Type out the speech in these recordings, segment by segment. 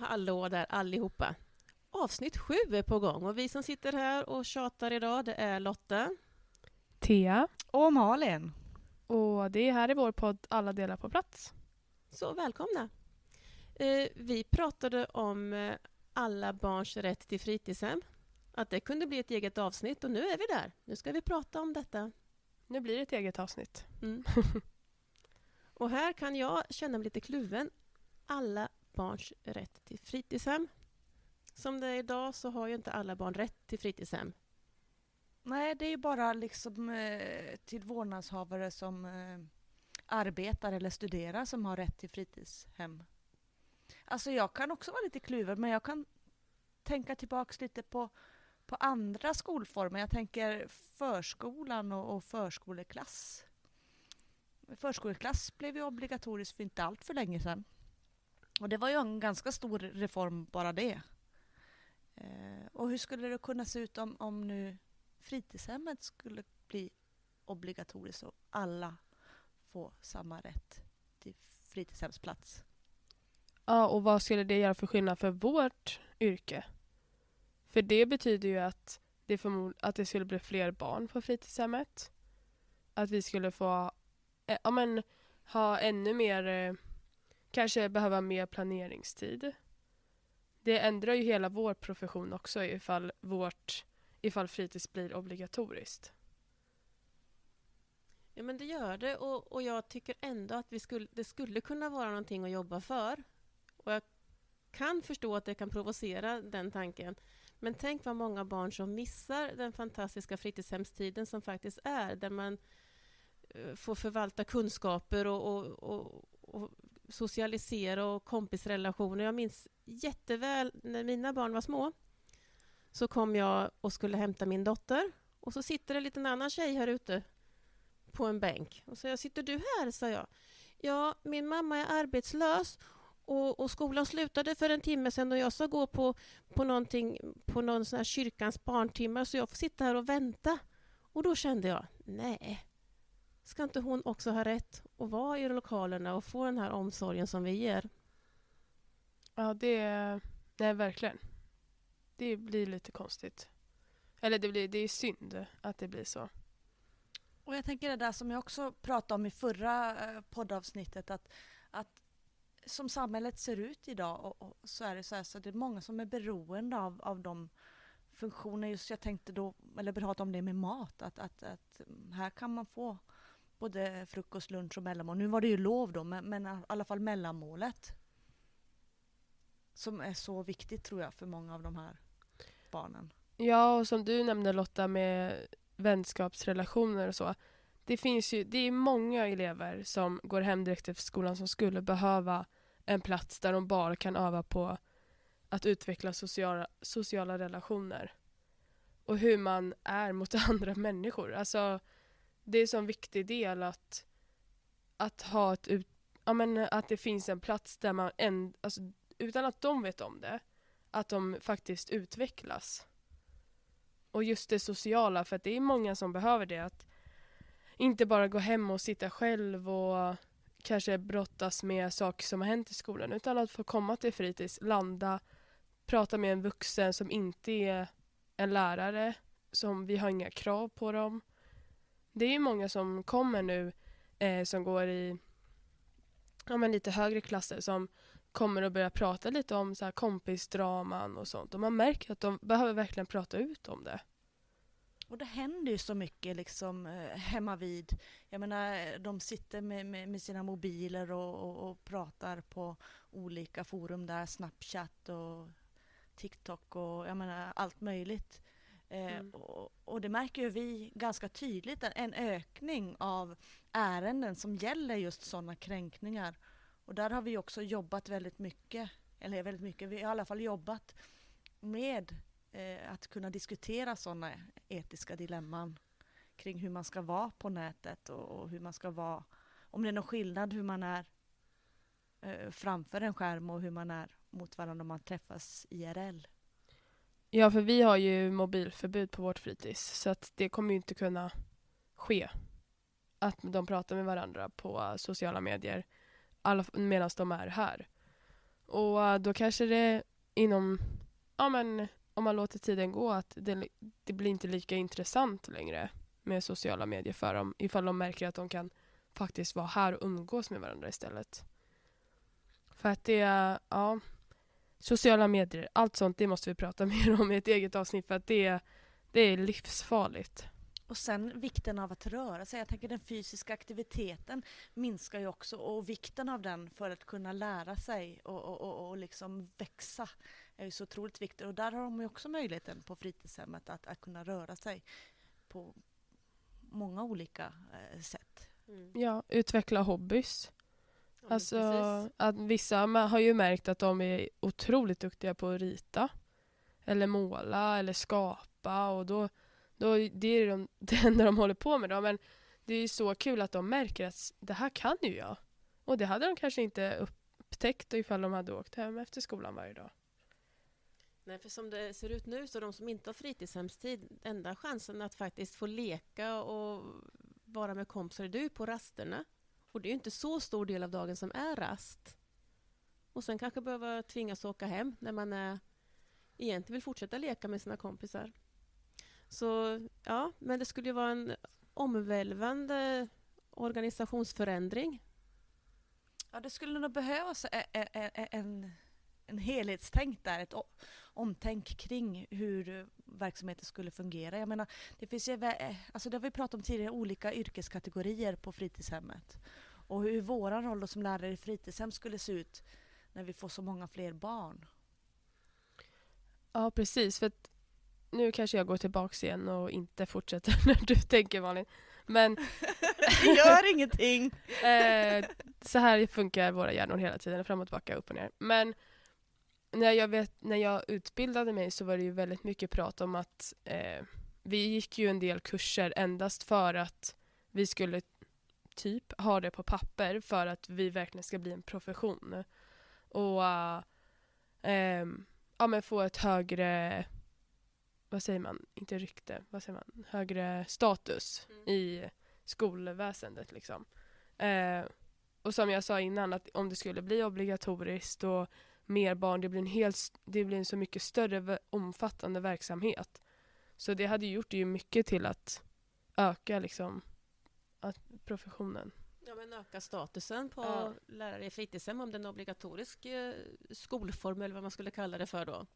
hallå där allihopa! Avsnitt sju är på gång och vi som sitter här och tjatar idag det är Lotta. Thea. Och Malin. Och det är här i vår podd Alla delar på plats. Så välkomna! Eh, vi pratade om eh, alla barns rätt till fritidshem. Att det kunde bli ett eget avsnitt och nu är vi där. Nu ska vi prata om detta. Nu blir det ett eget avsnitt. Mm. och här kan jag känna mig lite kluven. Alla barns rätt till fritidshem. Som det är idag så har ju inte alla barn rätt till fritidshem. Nej, det är ju bara liksom eh, till vårdnadshavare som eh, arbetar eller studerar som har rätt till fritidshem. Alltså jag kan också vara lite kluven, men jag kan tänka tillbaks lite på, på andra skolformer. Jag tänker förskolan och, och förskoleklass. Förskoleklass blev ju obligatoriskt för inte allt för länge sedan. Och det var ju en ganska stor reform bara det. Eh, och hur skulle det kunna se ut om, om nu fritidshemmet skulle bli obligatoriskt och alla får samma rätt till fritidshemsplats? Ja, och vad skulle det göra för skillnad för vårt yrke? För det betyder ju att det, att det skulle bli fler barn på fritidshemmet. Att vi skulle få eh, ja, men, ha ännu mer, eh, kanske behöva mer planeringstid. Det ändrar ju hela vår profession också ifall, vårt, ifall fritids blir obligatoriskt. Ja, men det gör det och, och jag tycker ändå att vi skulle, det skulle kunna vara någonting att jobba för. Och jag kan förstå att det kan provocera den tanken. Men tänk vad många barn som missar den fantastiska fritidshemstiden som faktiskt är, där man eh, får förvalta kunskaper och, och, och, och socialisera och kompisrelationer. Jag minns jätteväl när mina barn var små så kom jag och skulle hämta min dotter och så sitter det en liten annan tjej här ute på en bänk. Och så jag, sitter du här? sa jag. Ja, min mamma är arbetslös och, och, skolan slutade för en timme sedan och jag ska gå på, på, någonting, på någon sån här kyrkans barntimme så jag får sitta här och vänta. Och då kände jag, nej, ska inte hon också ha rätt att vara i lokalerna och få den här omsorgen som vi ger? Ja, det är, det är verkligen. Det blir lite konstigt. Eller det, blir, det är synd att det blir så. Och jag tänker det där som jag också pratade om i förra eh, poddavsnittet att, att som samhället ser ut idag och, och så är det så här så det är många som är beroende av, av de funktioner. Just jag tänkte då, eller prata om det med mat, att, att, att här kan man få både frukost, lunch och mellanmål. Nu var det ju lov då, men, men i alla fall mellanmålet. Som är så viktigt tror jag för många av de här barnen. Ja, och som du nämnde Lotta med vänskapsrelationer och så. Det finns ju, det är många elever som går hem direkt efter skolan som skulle behöva en plats där de bara kan öva på att utveckla sociala, sociala relationer. Och hur man är mot andra människor. Alltså, det är en sån viktig del att, att ha ett ut, ja, men att det finns en plats där man, en, alltså, utan att de vet om det, att de faktiskt utvecklas. Och just det sociala, för att det är många som behöver det. Att inte bara gå hem och sitta själv och kanske brottas med saker som har hänt i skolan, utan att få komma till fritids, landa, prata med en vuxen som inte är en lärare, som vi har inga krav på dem det är ju många som kommer nu eh, som går i ja, men lite högre klasser som kommer att börja prata lite om så här kompisdraman och sånt. Och man märker att de behöver verkligen prata ut om det. Och det händer ju så mycket liksom eh, hemma vid. Jag menar, de sitter med, med, med sina mobiler och, och, och, pratar på olika forum där, Snapchat och TikTok och jag menar allt möjligt. Eh, mm. och, och, det märker ju vi ganska tydligt, en ökning av ärenden som gäller just sådana kränkningar. Och där har vi också jobbat väldigt mycket, eller väldigt mycket, vi har i alla fall jobbat med eh, att kunna diskutera sådana etiska dilemman kring hur man ska vara på nätet och, och, hur man ska vara, om det är någon skillnad hur man är eh, framför en skärm och hur man är mot varandra om man träffas IRL. Ja, för vi har ju mobilförbud på vårt fritids så att det kommer ju inte kunna ske. Att de pratar med varandra på sociala medier medan de är här. Och eh, då kanske det inom, ja men om man låter tiden gå att det, det blir inte lika intressant längre med sociala medier för dem ifall de märker att de kan faktiskt vara här och umgås med varandra istället. För att det, eh, ja, sociala medier, allt sånt, det måste vi prata mer om i ett eget avsnitt för att det, det är livsfarligt. Och sen vikten av att röra sig. Jag tänker den fysiska aktiviteten minskar ju också och vikten av den för att kunna lära sig och, och, och, och liksom växa är ju så otroligt viktigt. Och där har de ju också möjligheten på fritidshemmet att, att kunna röra sig på många olika eh, sätt. Mm. Ja, utveckla hobbys. Alltså, precis. att vissa har ju märkt att de är otroligt duktiga på att rita. Eller måla eller skapa och då, då det är de, det enda de håller på med då. Men det är ju så kul att de märker att det här kan ju jag. Och det hade de kanske inte upptäckt ifall de hade åkt hem efter skolan varje dag. Nej, för som det ser ut nu så de som inte har fritidshemstid, enda chansen att faktiskt få leka och vara med kompisar, det är ju på rasterna. Och det är ju inte så stor del av dagen som är rast. Och sen kanske behöva tvingas åka hem när man är, egentligen vill fortsätta leka med sina kompisar. Så ja, men det skulle ju vara en omvälvande organisationsförändring. Ja, det skulle nog behövas e-, e-, e-, en, en helhetstänk där, ett omtänk kring hur verksamheten skulle fungera. Jag menar, det finns ju, alltså det har vi pratat om tidigare, olika yrkeskategorier på fritidshemmet. Och hur vår roll som lärare i fritidshem skulle se ut när vi får så många fler barn. Ja, precis. För att nu kanske jag går tillbaks igen och inte fortsätter när du tänker Malin. Men Det gör ingenting! Eh, så här funkar våra hjärnor hela tiden, fram och tillbaka, upp och ner. Men när jag, vet, när jag utbildade mig så var det ju väldigt mycket prat om att eh, vi gick ju en del kurser endast för att vi skulle typ ha det på papper för att vi verkligen ska bli en profession. Och eh, ehm, ja, men få ett högre, vad säger man, inte rykte, vad säger man, högre status Mm. i skolväsendet liksom. Eh, och som jag sa innan, att om det skulle bli obligatoriskt och mer barn, det blir en, helt, det blir en så mycket större omfattande verksamhet. Så det hade gjort ju mycket till att öka liksom att professionen. Ja, men öka statusen på Ja. lärare i fritidshem om det är en obligatorisk eh, skolform eller vad man skulle kalla det för då.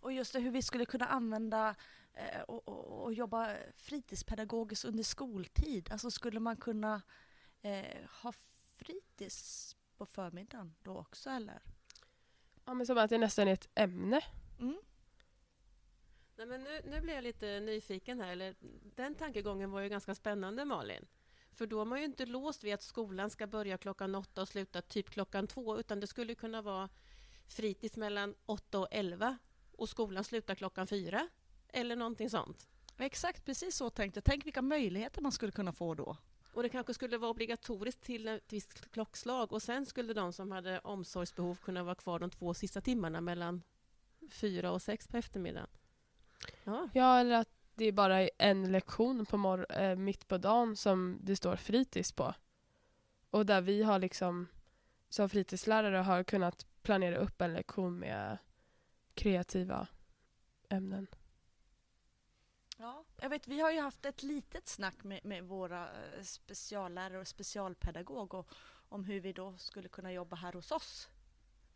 Och just det, hur vi skulle kunna använda eh, och, och, och jobba fritidspedagogiskt under skoltid. Alltså skulle man kunna eh, ha fritids på förmiddagen då också eller? Ja men som att det nästan är ett ämne. Mm. Nej, men nu, nu blir jag lite nyfiken här. Eller, den tankegången var ju ganska spännande, Malin. För då är man ju inte låst vid att skolan ska börja klockan åtta och sluta typ klockan två, utan det skulle kunna vara fritids mellan åtta och elva och skolan slutar klockan fyra, eller någonting sånt. Exakt, precis så tänkte jag. Tänk vilka möjligheter man skulle kunna få då. Och det kanske skulle vara obligatoriskt till ett visst klockslag och sen skulle de som hade omsorgsbehov kunna vara kvar de två sista timmarna mellan fyra och sex på eftermiddagen. Ja, Ja eller att det är bara en lektion på mor- eh, mitt på dagen som det står fritids på. Och där vi har liksom som fritidslärare har kunnat planera upp en lektion med kreativa ämnen. Ja. Jag vet, vi har ju haft ett litet snack med, med våra eh, speciallärare och specialpedagog och, om hur vi då skulle kunna jobba här hos oss.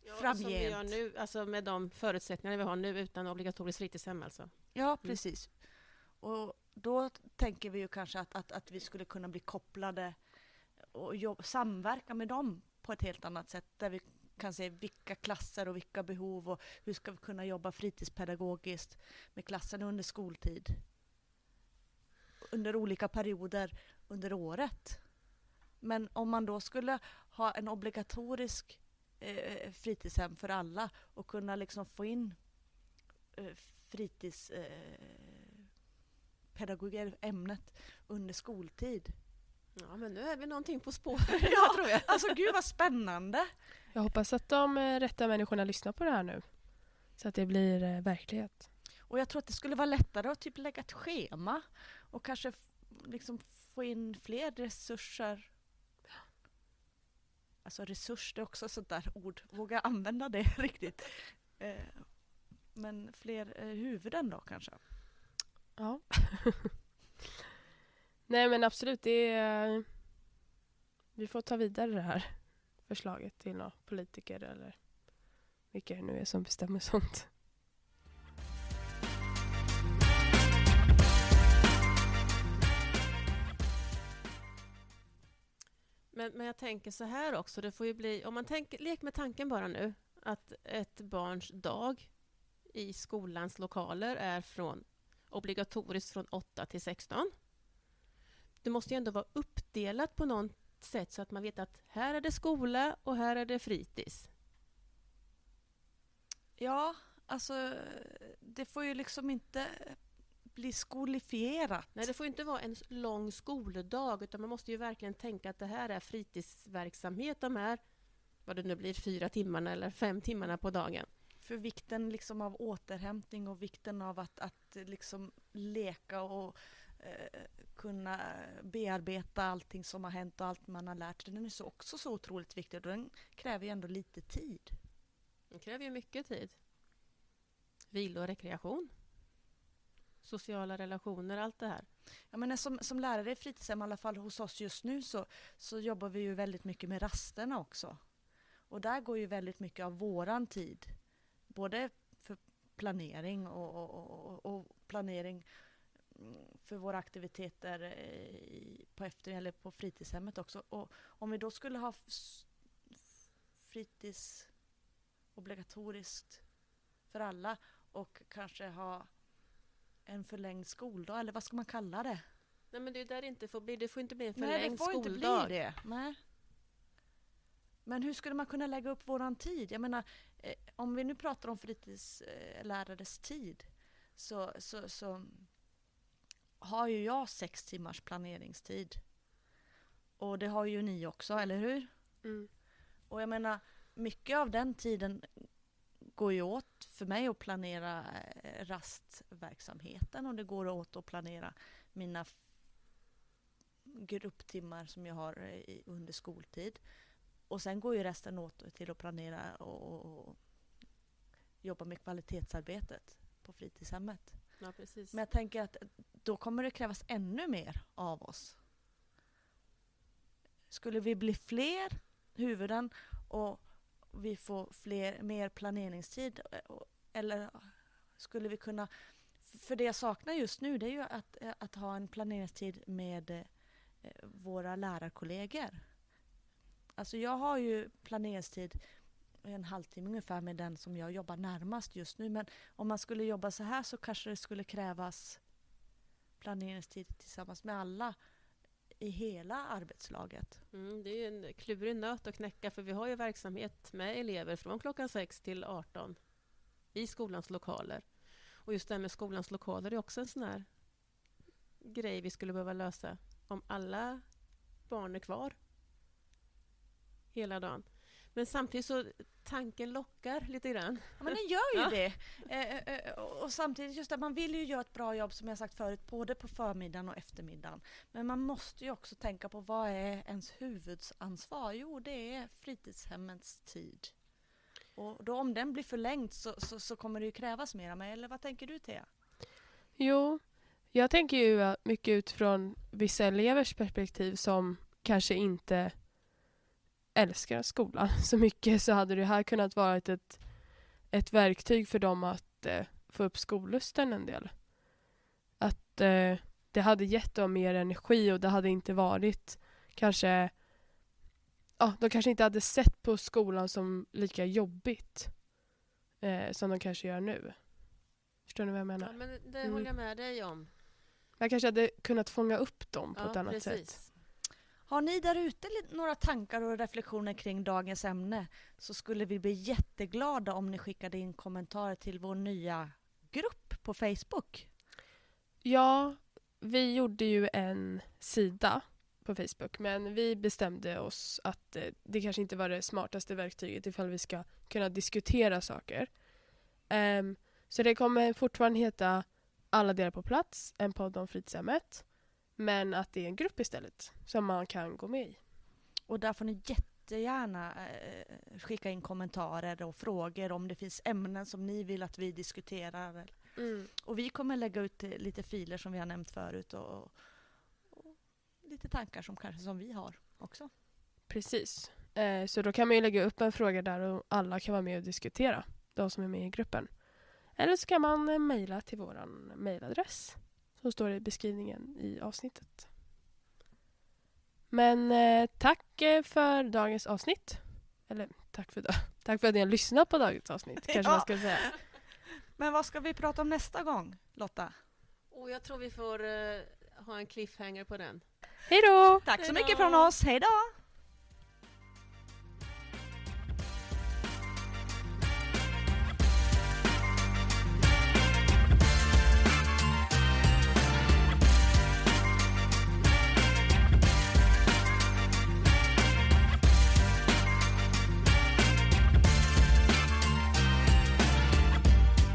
Ja, Som vi Framgent. gör nu, alltså med de förutsättningar vi har nu utan obligatoriskt fritidshem alltså. Ja, precis. Och då tänker vi ju kanske att, att, att vi skulle kunna bli kopplade och jobb, samverka med dem på ett helt annat sätt där vi kan se vilka klasser och vilka behov och hur ska vi kunna jobba fritidspedagogiskt med klassen under skoltid. Under olika perioder under året. Men om man då skulle ha en obligatorisk eh, fritidshem för alla och kunna liksom få in eh, fritids eh, pedagogik, ämnet under skoltid. Ja, men nu är vi någonting på spåret, Ja. tror jag. Alltså gud vad spännande! Jag hoppas att de eh, rätta människorna lyssnar på det här nu. Så att det blir eh, verklighet. Och jag tror att det skulle vara lättare att typ lägga ett schema och kanske liksom få in fler resurser. alltså resurs, det är också ett sånt där ord, våga använda det riktigt. Eh, men fler huvuden då kanske? Ja. Nej men absolut, det är... Vi får ta vidare det här förslaget till några politiker eller vilka det nu är som bestämmer sånt. Men, men jag tänker så här också, det får ju bli, om man tänker, lek med tanken bara nu, att ett barns dag i skolans lokaler är från obligatoriskt från 8 till 16. Det måste ju ändå vara uppdelat på något sätt så att man vet att här är det skola och här är det fritids. Ja, alltså det får ju liksom inte bli skolifierat. Nej, det får inte vara en lång skoldag utan man måste ju verkligen tänka att det här är fritidsverksamhet de här, vad det nu blir, fyra timmarna eller fem timmarna på dagen. För vikten liksom av återhämtning och vikten av att, att liksom leka och eh, kunna bearbeta allting som har hänt och allt man har lärt sig. Den är så också så otroligt viktig och den kräver ju ändå lite tid. Det kräver ju mycket tid. Vila och rekreation. Sociala relationer, allt det här. Ja, men som, som lärare i fritidshem, i alla fall hos oss just nu, så, så jobbar vi ju väldigt mycket med rasterna också. Och där går ju väldigt mycket av våran tid. Både för planering och, och, och, och planering för våra aktiviteter i, på efter eller på fritidshemmet också. Och om vi då skulle ha fritids obligatoriskt för alla och kanske ha en förlängd skoldag, eller vad ska man kalla det? Nej men det är där det inte får bli, det får inte bli en förlängd Nej, det får skoldag. inte bli det. Nej. Men hur skulle man kunna lägga upp våran tid? Jag menar, eh, om vi nu pratar om fritidslärares tid så, så, så har ju jag sex timmars planeringstid. Och det har ju ni också, eller hur? Mm. Och jag menar, mycket av den tiden går ju åt för mig att planera eh, rastverksamheten och det går åt att planera mina grupptimmar som jag har eh, under skoltid. Och sen går ju resten åt till att planera och, och jobba med kvalitetsarbetet på fritidshemmet. Ja, precis. Men jag tänker att då kommer det krävas ännu mer av oss. Skulle vi bli fler huvuden och vi får fler, mer planeringstid? Eller skulle vi kunna... För det jag saknar just nu det är ju att, att ha en planeringstid med eh, våra lärarkollegor. Alltså jag har ju planeringstid en halvtimme ungefär med den som jag jobbar närmast just nu. Men om man skulle jobba så här så kanske det skulle krävas planeringstid tillsammans med alla i hela arbetslaget. Mm, det är ju en klurig nöt att knäcka för vi har ju verksamhet med elever från klockan 6 till 18 i skolans lokaler. Och just det här med skolans lokaler är också en sån här grej vi skulle behöva lösa om alla barn är kvar hela dagen. Men samtidigt så tanken lockar lite grann. Ja, men den gör ju ja. det. Eh, eh, eh, och samtidigt just att man vill ju göra ett bra jobb som jag sagt förut, både på förmiddagen och eftermiddagen. Men man måste ju också tänka på vad är ens huvudsansvar? Jo, det är fritidshemmens tid. Och då om den blir förlängd så, så, så kommer det ju krävas mer av mig, eller vad tänker du Thea? Jo, jag tänker ju mycket utifrån vissa elevers perspektiv som kanske inte älskar skolan så mycket så hade det här kunnat vara ett, ett verktyg för dem att eh, få upp skollusten en del. Att eh, det hade gett dem mer energi och det hade inte varit kanske ja, de kanske inte hade sett på skolan som lika jobbigt eh, som de kanske gör nu. Förstår ni vad jag menar? Ja, men det mm. håller jag med dig om. Jag kanske hade kunnat fånga upp dem på ja, ett annat precis. sätt. Har ni där ute några tankar och reflektioner kring dagens ämne så skulle vi bli jätteglada om ni skickade in kommentarer till vår nya grupp på Facebook. Ja, vi gjorde ju en sida på Facebook men vi bestämde oss att eh, det kanske inte var det smartaste verktyget ifall vi ska kunna diskutera saker. Um, så det kommer fortfarande heta Alla delar på plats, en podd om fritidshemmet. Men att det är en grupp istället som man kan gå med i. Och där får ni jättegärna eh, skicka in kommentarer och frågor om det finns ämnen som ni vill att vi diskuterar. Mm. Och vi kommer lägga ut eh, lite filer som vi har nämnt förut och, och lite tankar som kanske som vi har också. Precis. Eh, så då kan man ju lägga upp en fråga där och alla kan vara med och diskutera. De som är med i gruppen. Eller så kan man eh, mejla till vår mejladress. Som står i beskrivningen i avsnittet. Men eh, tack eh, för dagens avsnitt. Eller tack för, tack för att ni har lyssnat på dagens avsnitt. Kanske Ja. man ska säga. Men vad ska vi prata om nästa gång, Lotta? Och jag tror vi får eh, ha en cliffhanger på den. Hej då! Tack så mycket från oss. Hej då!